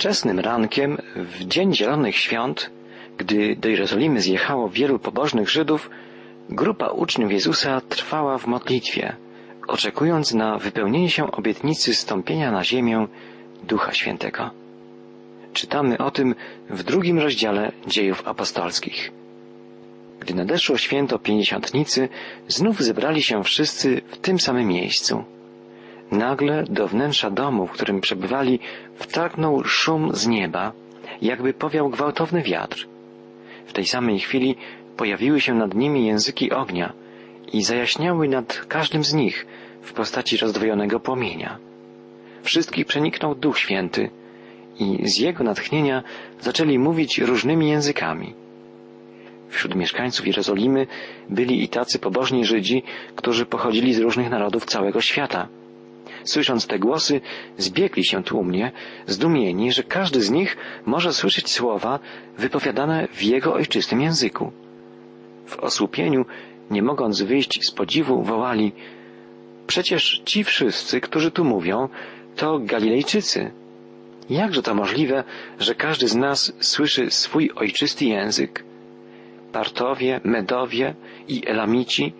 Wczesnym rankiem, w dzień Zielonych Świąt, gdy do Jerozolimy zjechało wielu pobożnych Żydów, grupa uczniów Jezusa trwała w modlitwie, oczekując na wypełnienie się obietnicy stąpienia na ziemię Ducha Świętego. Czytamy o tym w drugim rozdziale dziejów apostolskich. Gdy nadeszło święto pięćdziesiątnicy, znów zebrali się wszyscy w tym samym miejscu. Nagle do wnętrza domu, w którym przebywali, wtargnął szum z nieba, jakby powiał gwałtowny wiatr. W tej samej chwili pojawiły się nad nimi języki ognia i zajaśniały nad każdym z nich w postaci rozdwojonego płomienia. Wszystkich przeniknął Duch Święty i z jego natchnienia zaczęli mówić różnymi językami. Wśród mieszkańców Jerozolimy byli i tacy pobożni Żydzi, którzy pochodzili z różnych narodów całego świata. Słysząc te głosy, zbiegli się tłumnie, zdumieni, że każdy z nich może słyszeć słowa wypowiadane w jego ojczystym języku. W osłupieniu, nie mogąc wyjść z podziwu, wołali Przecież ci wszyscy, którzy tu mówią, to Galilejczycy. Jakże to możliwe, że każdy z nas słyszy swój ojczysty język? Partowie, Medowie i Elamici,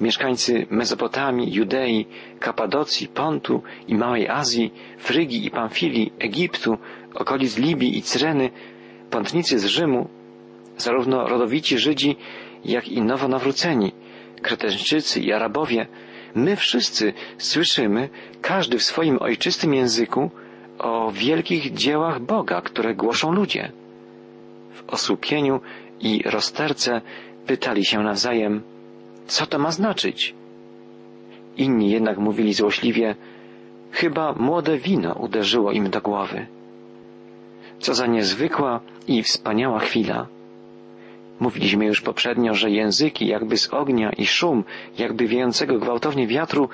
mieszkańcy Mezopotamii, Judei, Kapadocji, Pontu i Małej Azji, Frygii i Pamfilii, Egiptu, okolic Libii i Cyreny, pątnicy z Rzymu, zarówno rodowici Żydzi, jak i nowonawróceni, Kreteńczycy i Arabowie, my wszyscy słyszymy, każdy w swoim ojczystym języku, o wielkich dziełach Boga, które głoszą ludzie. W osłupieniu i rozterce pytali się nawzajem, co to ma znaczyć? Inni jednak mówili złośliwie, chyba młode wino uderzyło im do głowy. Co za niezwykła i wspaniała chwila. Mówiliśmy już poprzednio, że języki jakby z ognia i szum jakby wiejącego gwałtownie wiatru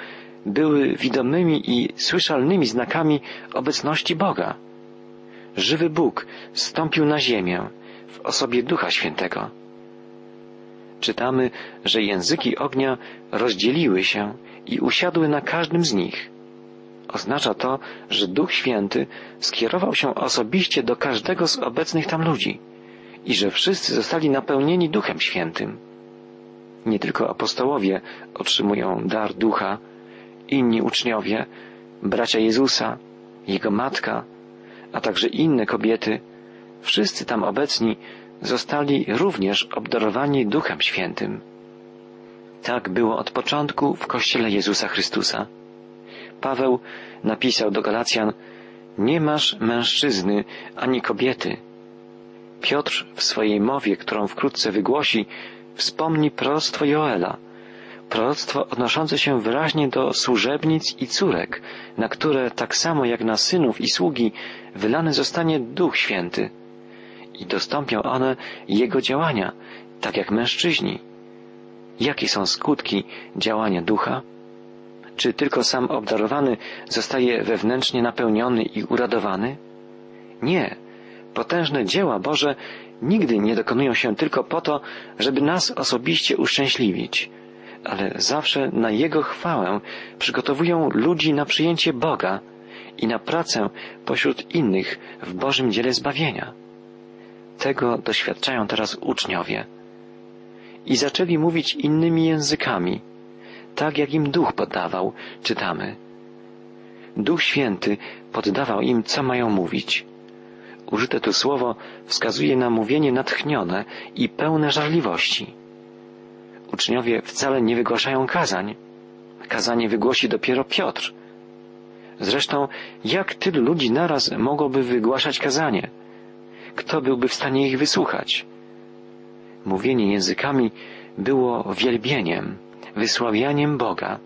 były widomymi i słyszalnymi znakami obecności Boga. Żywy Bóg stąpił na ziemię w osobie Ducha Świętego. Czytamy, że języki ognia rozdzieliły się i usiadły na każdym z nich. Oznacza to, że Duch Święty skierował się osobiście do każdego z obecnych tam ludzi i że wszyscy zostali napełnieni Duchem Świętym. Nie tylko apostołowie otrzymują dar Ducha, inni uczniowie, bracia Jezusa, Jego matka, a także inne kobiety, wszyscy tam obecni zostali również obdarowani Duchem Świętym. Tak było od początku w Kościele Jezusa Chrystusa. Paweł napisał do Galacjan, nie masz mężczyzny ani kobiety. Piotr w swojej mowie, którą wkrótce wygłosi, wspomni proroctwo Joela, proroctwo odnoszące się wyraźnie do służebnic i córek, na które tak samo jak na synów i sługi wylany zostanie Duch Święty i dostąpią one Jego działania, tak jak mężczyźni. Jakie są skutki działania ducha? Czy tylko sam obdarowany zostaje wewnętrznie napełniony i uradowany? Nie. Potężne dzieła Boże nigdy nie dokonują się tylko po to, żeby nas osobiście uszczęśliwić, ale zawsze na Jego chwałę przygotowują ludzi na przyjęcie Boga i na pracę pośród innych w Bożym dziele zbawienia. Tego doświadczają teraz uczniowie. I zaczęli mówić innymi językami, tak jak im duch poddawał, czytamy. Duch Święty poddawał im, co mają mówić. Użyte tu słowo wskazuje na mówienie natchnione i pełne żarliwości. Uczniowie wcale nie wygłaszają kazań. Kazanie wygłosi dopiero Piotr. Zresztą, jak tylu ludzi naraz mogłoby wygłaszać kazanie? Kto byłby w stanie ich wysłuchać? Mówienie językami było wielbieniem, wysławianiem Boga,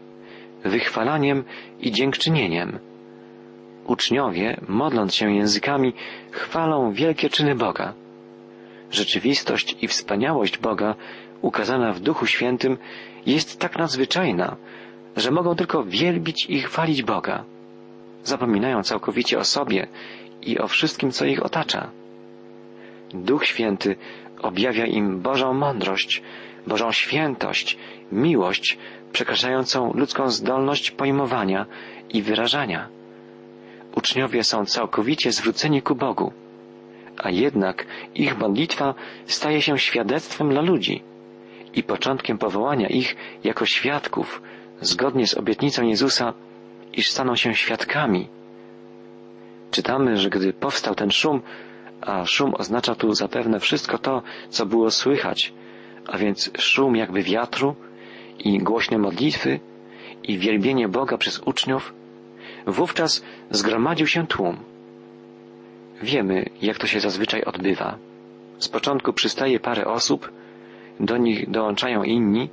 wychwalaniem i dziękczynieniem. Uczniowie, modląc się językami, chwalą wielkie czyny Boga. Rzeczywistość i wspaniałość Boga, ukazana w Duchu Świętym, jest tak nadzwyczajna, że mogą tylko wielbić i chwalić Boga. Zapominają całkowicie o sobie i o wszystkim, co ich otacza. Duch Święty objawia im Bożą mądrość, Bożą świętość, miłość przekraczającą ludzką zdolność pojmowania i wyrażania. uczniowie są całkowicie zwróceni ku Bogu, a jednak ich modlitwa staje się świadectwem dla ludzi i początkiem powołania ich jako świadków, zgodnie z obietnicą Jezusa, iż staną się świadkami. Czytamy, że gdy powstał ten szum, a szum oznacza tu zapewne wszystko to, co było słychać, a więc szum jakby wiatru i głośne modlitwy i wielbienie Boga przez uczniów, wówczas zgromadził się tłum. Wiemy, jak to się zazwyczaj odbywa. Z początku przystaje parę osób, do nich dołączają inni,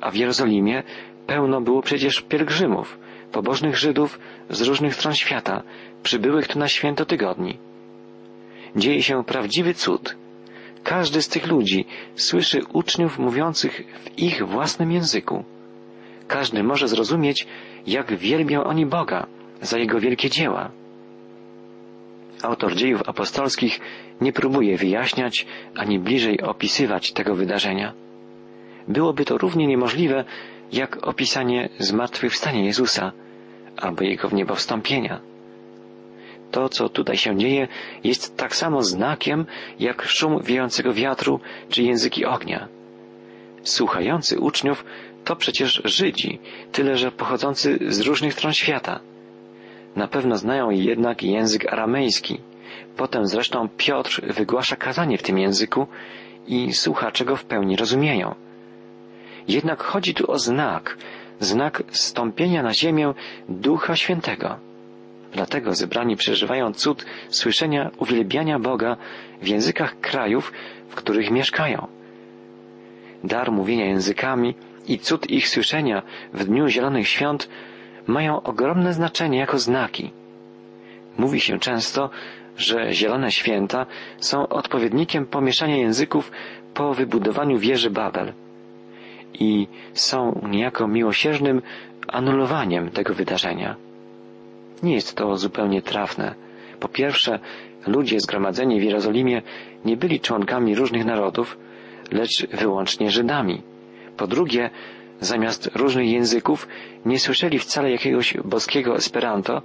a w Jerozolimie pełno było przecież pielgrzymów, pobożnych Żydów z różnych stron świata, przybyłych tu na święto tygodni. Dzieje się prawdziwy cud. Każdy z tych ludzi słyszy uczniów mówiących w ich własnym języku. Każdy może zrozumieć, jak wielbią oni Boga za Jego wielkie dzieła. Autor dziejów apostolskich nie próbuje wyjaśniać ani bliżej opisywać tego wydarzenia. Byłoby to równie niemożliwe, jak opisanie zmartwychwstania Jezusa albo Jego w niebo wstąpienia. To, co tutaj się dzieje, jest tak samo znakiem, jak szum wiejącego wiatru czy języki ognia. Słuchający uczniów to przecież Żydzi, tyle że pochodzący z różnych stron świata. Na pewno znają jednak język aramejski. Potem zresztą Piotr wygłasza kazanie w tym języku i słuchacze go w pełni rozumieją. Jednak chodzi tu o znak, znak stąpienia na ziemię Ducha Świętego. Dlatego zebrani przeżywają cud słyszenia uwielbiania Boga w językach krajów, w których mieszkają. Dar mówienia językami i cud ich słyszenia w Dniu Zielonych Świąt mają ogromne znaczenie jako znaki. Mówi się często, że Zielone Święta są odpowiednikiem pomieszania języków po wybudowaniu wieży Babel i są niejako miłosiernym anulowaniem tego wydarzenia. Nie jest to zupełnie trafne. Po pierwsze, ludzie zgromadzeni w Jerozolimie nie byli członkami różnych narodów, lecz wyłącznie Żydami. Po drugie, zamiast różnych języków nie słyszeli wcale jakiegoś boskiego esperanto,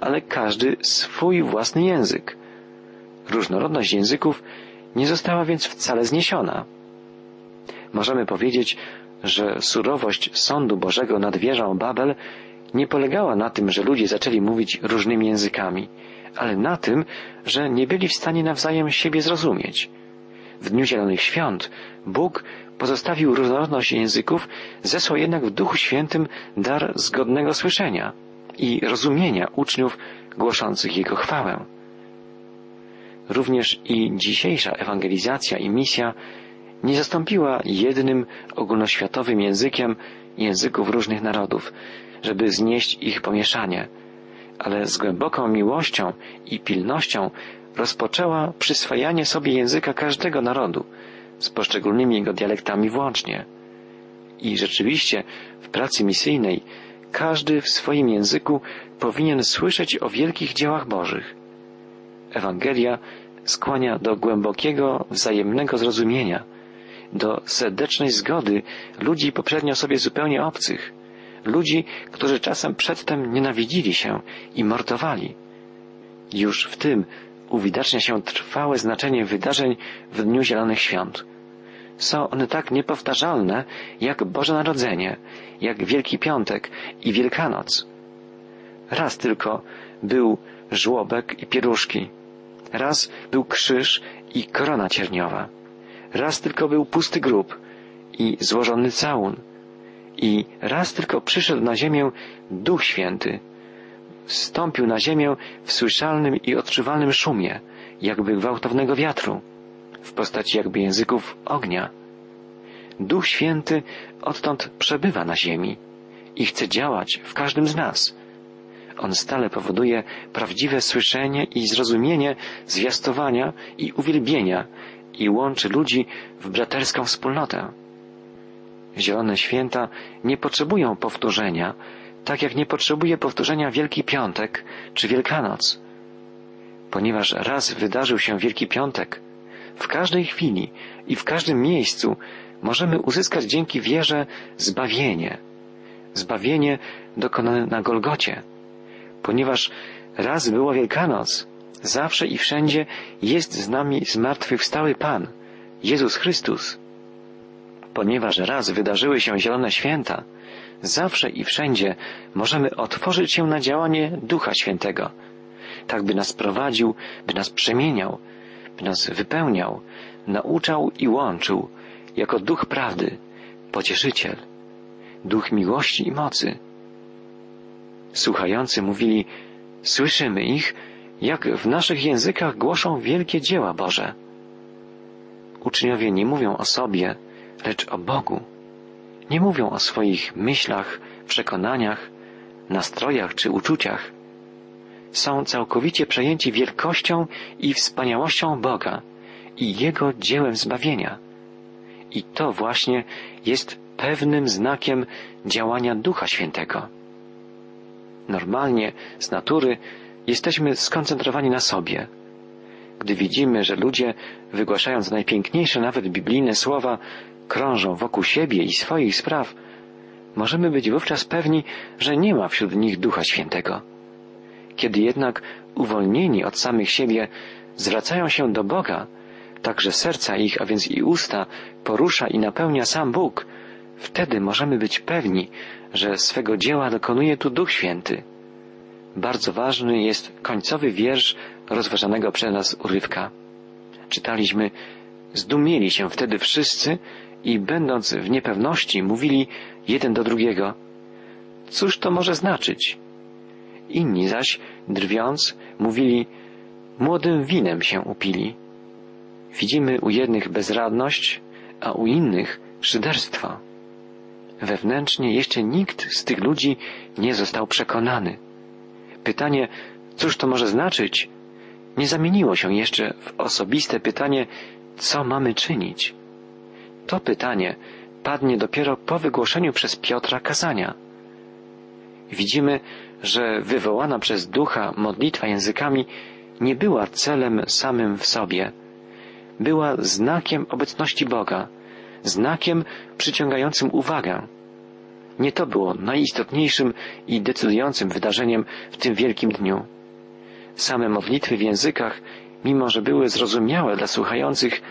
ale każdy swój własny język. Różnorodność języków nie została więc wcale zniesiona. Możemy powiedzieć, że surowość sądu Bożego nad wieżą Babel nie polegała na tym, że ludzie zaczęli mówić różnymi językami, ale na tym, że nie byli w stanie nawzajem siebie zrozumieć. W Dniu Zielonych Świąt Bóg pozostawił różnorodność języków, zesłał jednak w Duchu Świętym dar zgodnego słyszenia i rozumienia uczniów głoszących Jego chwałę. Również i dzisiejsza ewangelizacja i misja nie zastąpiła jednym ogólnoświatowym językiem języków różnych narodów, żeby znieść ich pomieszanie, ale z głęboką miłością i pilnością rozpoczęła przyswajanie sobie języka każdego narodu, z poszczególnymi jego dialektami włącznie. I rzeczywiście w pracy misyjnej każdy w swoim języku powinien słyszeć o wielkich dziełach Bożych. Ewangelia skłania do głębokiego, wzajemnego zrozumienia, do serdecznej zgody ludzi poprzednio sobie zupełnie obcych, ludzi, którzy czasem przedtem nienawidzili się i mordowali. Już w tym uwidacznia się trwałe znaczenie wydarzeń w Dniu Zielonych Świąt. Są one tak niepowtarzalne jak Boże Narodzenie, jak Wielki Piątek i Wielkanoc. Raz tylko był żłobek i pieruszki. Raz był krzyż i korona cierniowa. Raz tylko był pusty grób i złożony całun. I raz tylko przyszedł na ziemię Duch Święty. Wstąpił na ziemię w słyszalnym i odczuwalnym szumie, jakby gwałtownego wiatru, w postaci jakby języków ognia. Duch Święty odtąd przebywa na ziemi i chce działać w każdym z nas. On stale powoduje prawdziwe słyszenie i zrozumienie zwiastowania i uwielbienia i łączy ludzi w braterską wspólnotę. Zielone święta nie potrzebują powtórzenia, tak jak nie potrzebuje powtórzenia Wielki Piątek czy Wielkanoc. Ponieważ raz wydarzył się Wielki Piątek, w każdej chwili i w każdym miejscu możemy uzyskać dzięki wierze zbawienie. Zbawienie dokonane na Golgocie. Ponieważ Raz była Wielkanoc, zawsze i wszędzie jest z nami zmartwychwstały Pan, Jezus Chrystus. Ponieważ raz wydarzyły się zielone święta, zawsze i wszędzie możemy otworzyć się na działanie Ducha Świętego, tak by nas prowadził, by nas przemieniał, by nas wypełniał, nauczał i łączył jako Duch Prawdy, Pocieszyciel, Duch Miłości i Mocy. Słuchający mówili, słyszymy ich, jak w naszych językach głoszą wielkie dzieła Boże. Uczniowie nie mówią o sobie, lecz o Bogu. Nie mówią o swoich myślach, przekonaniach, nastrojach czy uczuciach. Są całkowicie przejęci wielkością i wspaniałością Boga i Jego dziełem zbawienia. I to właśnie jest pewnym znakiem działania Ducha Świętego. Normalnie, z natury, jesteśmy skoncentrowani na sobie. Gdy widzimy, że ludzie, wygłaszając najpiękniejsze nawet biblijne słowa, krążą wokół siebie i swoich spraw, możemy być wówczas pewni, że nie ma wśród nich Ducha Świętego. Kiedy jednak uwolnieni od samych siebie zwracają się do Boga, także serca ich, a więc i usta, porusza i napełnia sam Bóg, wtedy możemy być pewni, że swego dzieła dokonuje tu Duch Święty. Bardzo ważny jest końcowy wiersz rozważanego przez nas urywka. Czytaliśmy, zdumieli się wtedy wszyscy i będąc w niepewności mówili jeden do drugiego, cóż to może znaczyć? Inni zaś, drwiąc, mówili, młodym winem się upili. Widzimy u jednych bezradność, a u innych szyderstwo. Wewnętrznie jeszcze nikt z tych ludzi nie został przekonany. Pytanie, cóż to może znaczyć, nie zamieniło się jeszcze w osobiste pytanie, co mamy czynić. To pytanie padnie dopiero po wygłoszeniu przez Piotra kazania. Widzimy, że wywołana przez ducha modlitwa językami nie była celem samym w sobie, była znakiem obecności Boga, znakiem przyciągającym uwagę. Nie to było najistotniejszym i decydującym wydarzeniem w tym wielkim dniu. Same modlitwy w językach, mimo że były zrozumiałe dla słuchających,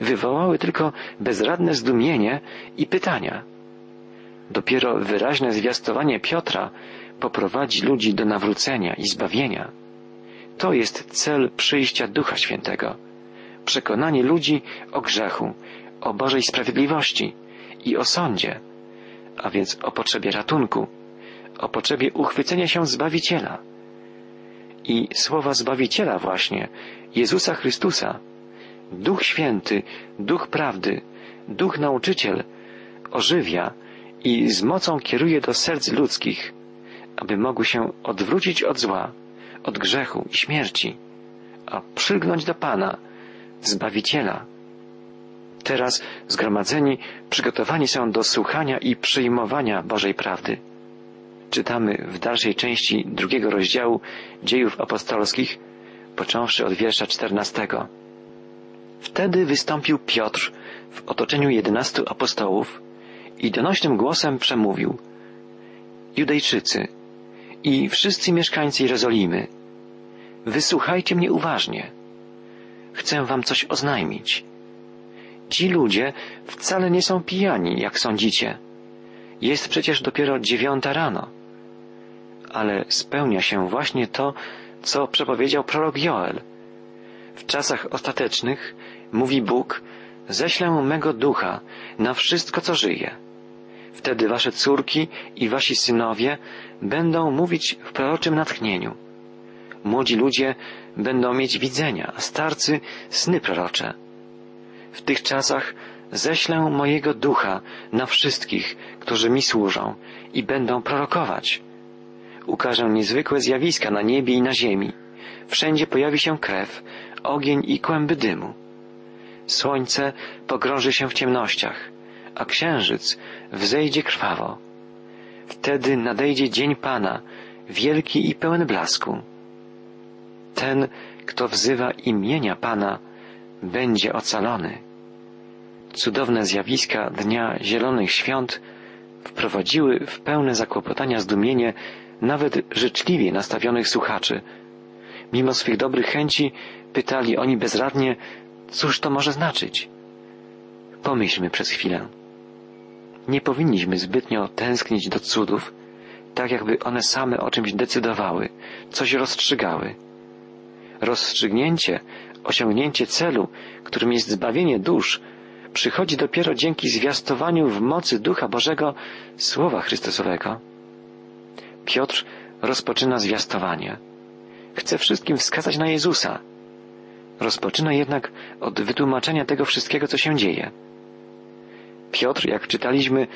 wywołały tylko bezradne zdumienie i pytania. Dopiero wyraźne zwiastowanie Piotra poprowadzi ludzi do nawrócenia i zbawienia. To jest cel przyjścia Ducha Świętego. Przekonanie ludzi o grzechu, o Bożej sprawiedliwości i o sądzie, a więc o potrzebie ratunku, o potrzebie uchwycenia się Zbawiciela. I słowa Zbawiciela właśnie, Jezusa Chrystusa, Duch Święty, Duch Prawdy, Duch Nauczyciel ożywia i z mocą kieruje do serc ludzkich, aby mogły się odwrócić od zła, od grzechu i śmierci, a przylgnąć do Pana, Zbawiciela. Teraz zgromadzeni przygotowani są do słuchania i przyjmowania Bożej prawdy. Czytamy w dalszej części drugiego rozdziału dziejów apostolskich, począwszy od wiersza czternastego. Wtedy wystąpił Piotr w otoczeniu jedenastu apostołów i donośnym głosem przemówił Judejczycy i wszyscy mieszkańcy Jerozolimy, wysłuchajcie mnie uważnie. Chcę wam coś oznajmić. Ci ludzie wcale nie są pijani, jak sądzicie. Jest przecież dopiero dziewiąta rano. Ale spełnia się właśnie to, co przepowiedział prorok Joel. W czasach ostatecznych, mówi Bóg, ześlę mego ducha na wszystko, co żyje. Wtedy wasze córki i wasi synowie będą mówić w proroczym natchnieniu. Młodzi ludzie będą mieć widzenia, a starcy sny prorocze. W tych czasach ześlę mojego ducha na wszystkich, którzy mi służą i będą prorokować. Ukażę niezwykłe zjawiska na niebie i na ziemi. Wszędzie pojawi się krew, ogień i kłęby dymu. Słońce pogrąży się w ciemnościach, a księżyc wzejdzie krwawo. Wtedy nadejdzie dzień Pana, wielki i pełen blasku. Ten, kto wzywa imienia Pana, będzie ocalony. Cudowne zjawiska Dnia Zielonych Świąt wprowadziły w pełne zakłopotania zdumienie nawet życzliwie nastawionych słuchaczy, Mimo swych dobrych chęci pytali oni bezradnie, cóż to może znaczyć? Pomyślmy przez chwilę. Nie powinniśmy zbytnio tęsknić do cudów, tak jakby one same o czymś decydowały, coś rozstrzygały. Rozstrzygnięcie, osiągnięcie celu, którym jest zbawienie dusz, przychodzi dopiero dzięki zwiastowaniu w mocy Ducha Bożego Słowa Chrystusowego. Piotr rozpoczyna zwiastowanie. Chce wszystkim wskazać na Jezusa. Rozpoczyna jednak od wytłumaczenia tego wszystkiego, co się dzieje. Piotr, jak czytaliśmy,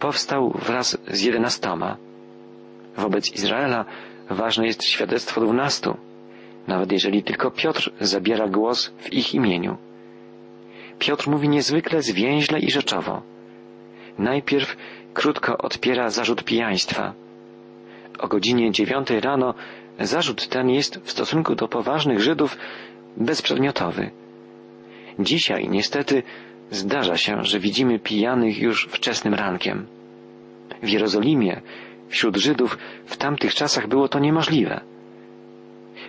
powstał wraz z jedenastoma. Wobec Izraela ważne jest świadectwo dwunastu, nawet jeżeli tylko Piotr zabiera głos w ich imieniu. Piotr mówi niezwykle zwięźle i rzeczowo. Najpierw krótko odpiera zarzut pijaństwa. O godzinie dziewiątej rano zarzut ten jest w stosunku do poważnych Żydów bezprzedmiotowy. Dzisiaj niestety zdarza się, że widzimy pijanych już wczesnym rankiem. W Jerozolimie, wśród Żydów, w tamtych czasach było to niemożliwe.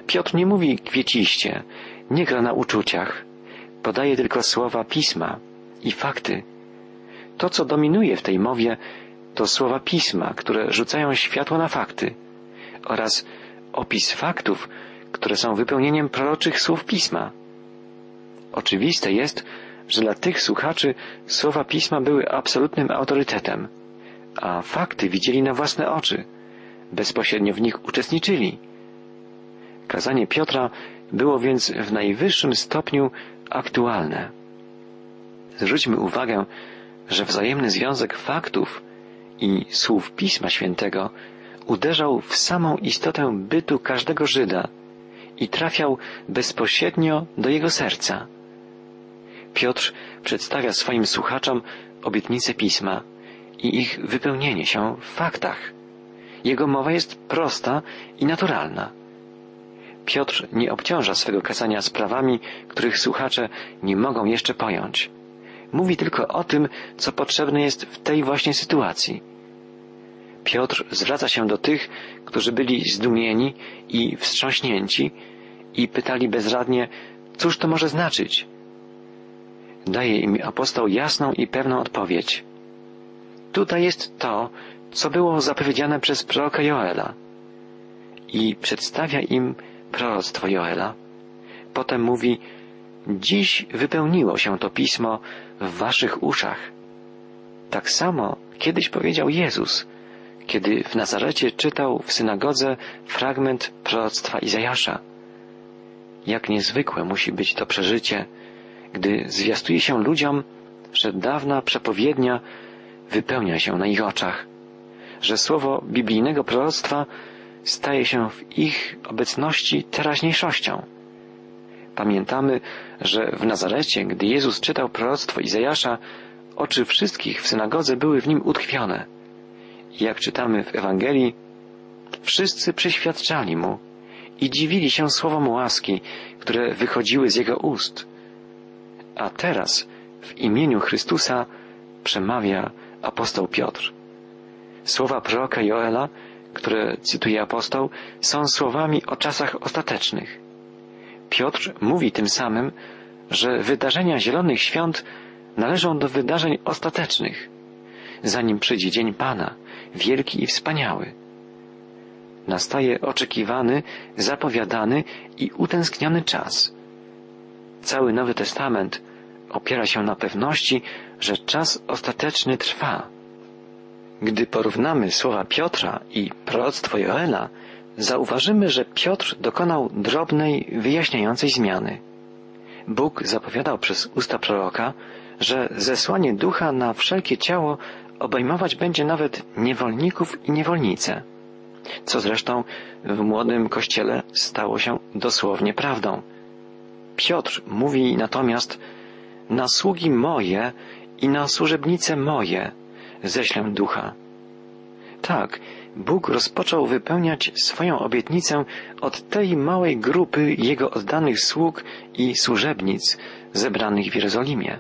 Piotr nie mówi kwieciście, nie gra na uczuciach, podaje tylko słowa pisma i fakty. To, co dominuje w tej mowie, to słowa pisma, które rzucają światło na fakty oraz opis faktów, które są wypełnieniem proroczych słów pisma. Oczywiste jest, że dla tych słuchaczy słowa pisma były absolutnym autorytetem, a fakty widzieli na własne oczy, bezpośrednio w nich uczestniczyli. Kazanie Piotra było więc w najwyższym stopniu aktualne. Zwróćmy uwagę, że wzajemny związek faktów i słów Pisma Świętego uderzał w samą istotę bytu każdego Żyda i trafiał bezpośrednio do jego serca. Piotr przedstawia swoim słuchaczom obietnice Pisma i ich wypełnienie się w faktach. Jego mowa jest prosta i naturalna. Piotr nie obciąża swego kazania sprawami, których słuchacze nie mogą jeszcze pojąć. Mówi tylko o tym, co potrzebne jest w tej właśnie sytuacji. Piotr zwraca się do tych, którzy byli zdumieni i wstrząśnięci i pytali bezradnie, cóż to może znaczyć? Daje im apostoł jasną i pewną odpowiedź. Tutaj jest to, co było zapowiedziane przez proroka Joela i przedstawia im proroctwo Joela. Potem mówi, dziś wypełniło się to pismo w waszych uszach. Tak samo kiedyś powiedział Jezus, kiedy w Nazarecie czytał w synagodze fragment proroctwa Izajasza. Jak niezwykłe musi być to przeżycie, gdy zwiastuje się ludziom, że dawna przepowiednia wypełnia się na ich oczach, że słowo biblijnego proroctwa staje się w ich obecności teraźniejszością. Pamiętamy, że w Nazarecie, gdy Jezus czytał proroctwo Izajasza, oczy wszystkich w synagodze były w nim utkwione. Jak czytamy w Ewangelii, wszyscy przyświadczali mu i dziwili się słowom łaski, które wychodziły z jego ust. A teraz w imieniu Chrystusa przemawia apostoł Piotr. Słowa proroka Joela które cytuje apostoł, są słowami o czasach ostatecznych. Piotr mówi tym samym, że wydarzenia Zielonych Świąt należą do wydarzeń ostatecznych, zanim przyjdzie Dzień Pana, wielki i wspaniały. Nastaje oczekiwany, zapowiadany i utęskniony czas. Cały Nowy Testament opiera się na pewności, że czas ostateczny trwa gdy porównamy słowa Piotra i proroctwo Joela, zauważymy, że Piotr dokonał drobnej, wyjaśniającej zmiany. Bóg zapowiadał przez usta proroka, że zesłanie ducha na wszelkie ciało obejmować będzie nawet niewolników i niewolnice, co zresztą w młodym kościele stało się dosłownie prawdą. Piotr mówi natomiast na sługi moje i na służebnice moje ześlę ducha. Tak, Bóg rozpoczął wypełniać swoją obietnicę od tej małej grupy Jego oddanych sług i służebnic zebranych w Jerozolimie.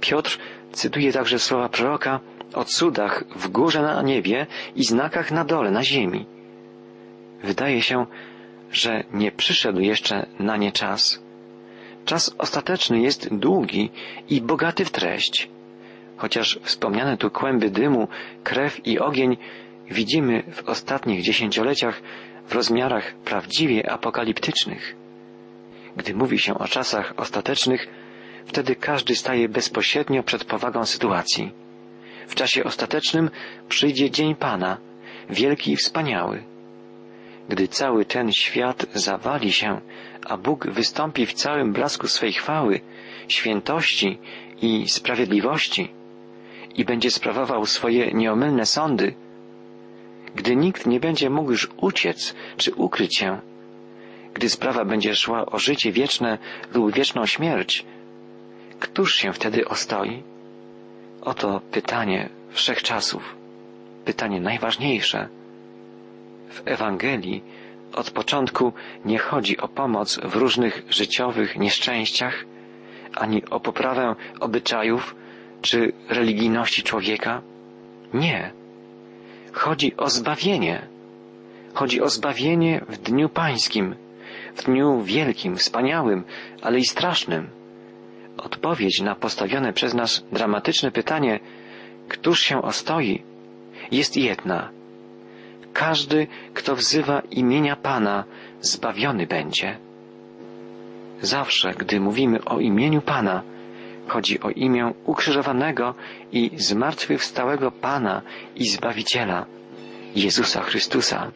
Piotr cytuje także słowa proroka o cudach w górze na niebie i znakach na dole na ziemi. Wydaje się, że nie przyszedł jeszcze na nie czas. Czas ostateczny jest długi i bogaty w treść. Chociaż wspomniane tu kłęby dymu, krew i ogień widzimy w ostatnich dziesięcioleciach w rozmiarach prawdziwie apokaliptycznych. Gdy mówi się o czasach ostatecznych, wtedy każdy staje bezpośrednio przed powagą sytuacji. W czasie ostatecznym przyjdzie dzień Pana, wielki i wspaniały. Gdy cały ten świat zawali się, a Bóg wystąpi w całym blasku swej chwały, świętości i sprawiedliwości i będzie sprawował swoje nieomylne sądy, gdy nikt nie będzie mógł już uciec czy ukryć się, gdy sprawa będzie szła o życie wieczne lub wieczną śmierć, któż się wtedy ostoi? Oto pytanie wszechczasów, pytanie najważniejsze. W Ewangelii od początku nie chodzi o pomoc w różnych życiowych nieszczęściach, ani o poprawę obyczajów czy religijności człowieka. Nie. Chodzi o zbawienie. Chodzi o zbawienie w dniu pańskim, w dniu wielkim, wspaniałym, ale i strasznym. Odpowiedź na postawione przez nas dramatyczne pytanie, któż się ostoi, jest jedna. Każdy, kto wzywa imienia Pana, zbawiony będzie. Zawsze, gdy mówimy o imieniu Pana, chodzi o imię ukrzyżowanego i zmartwychwstałego Pana i Zbawiciela, Jezusa Chrystusa.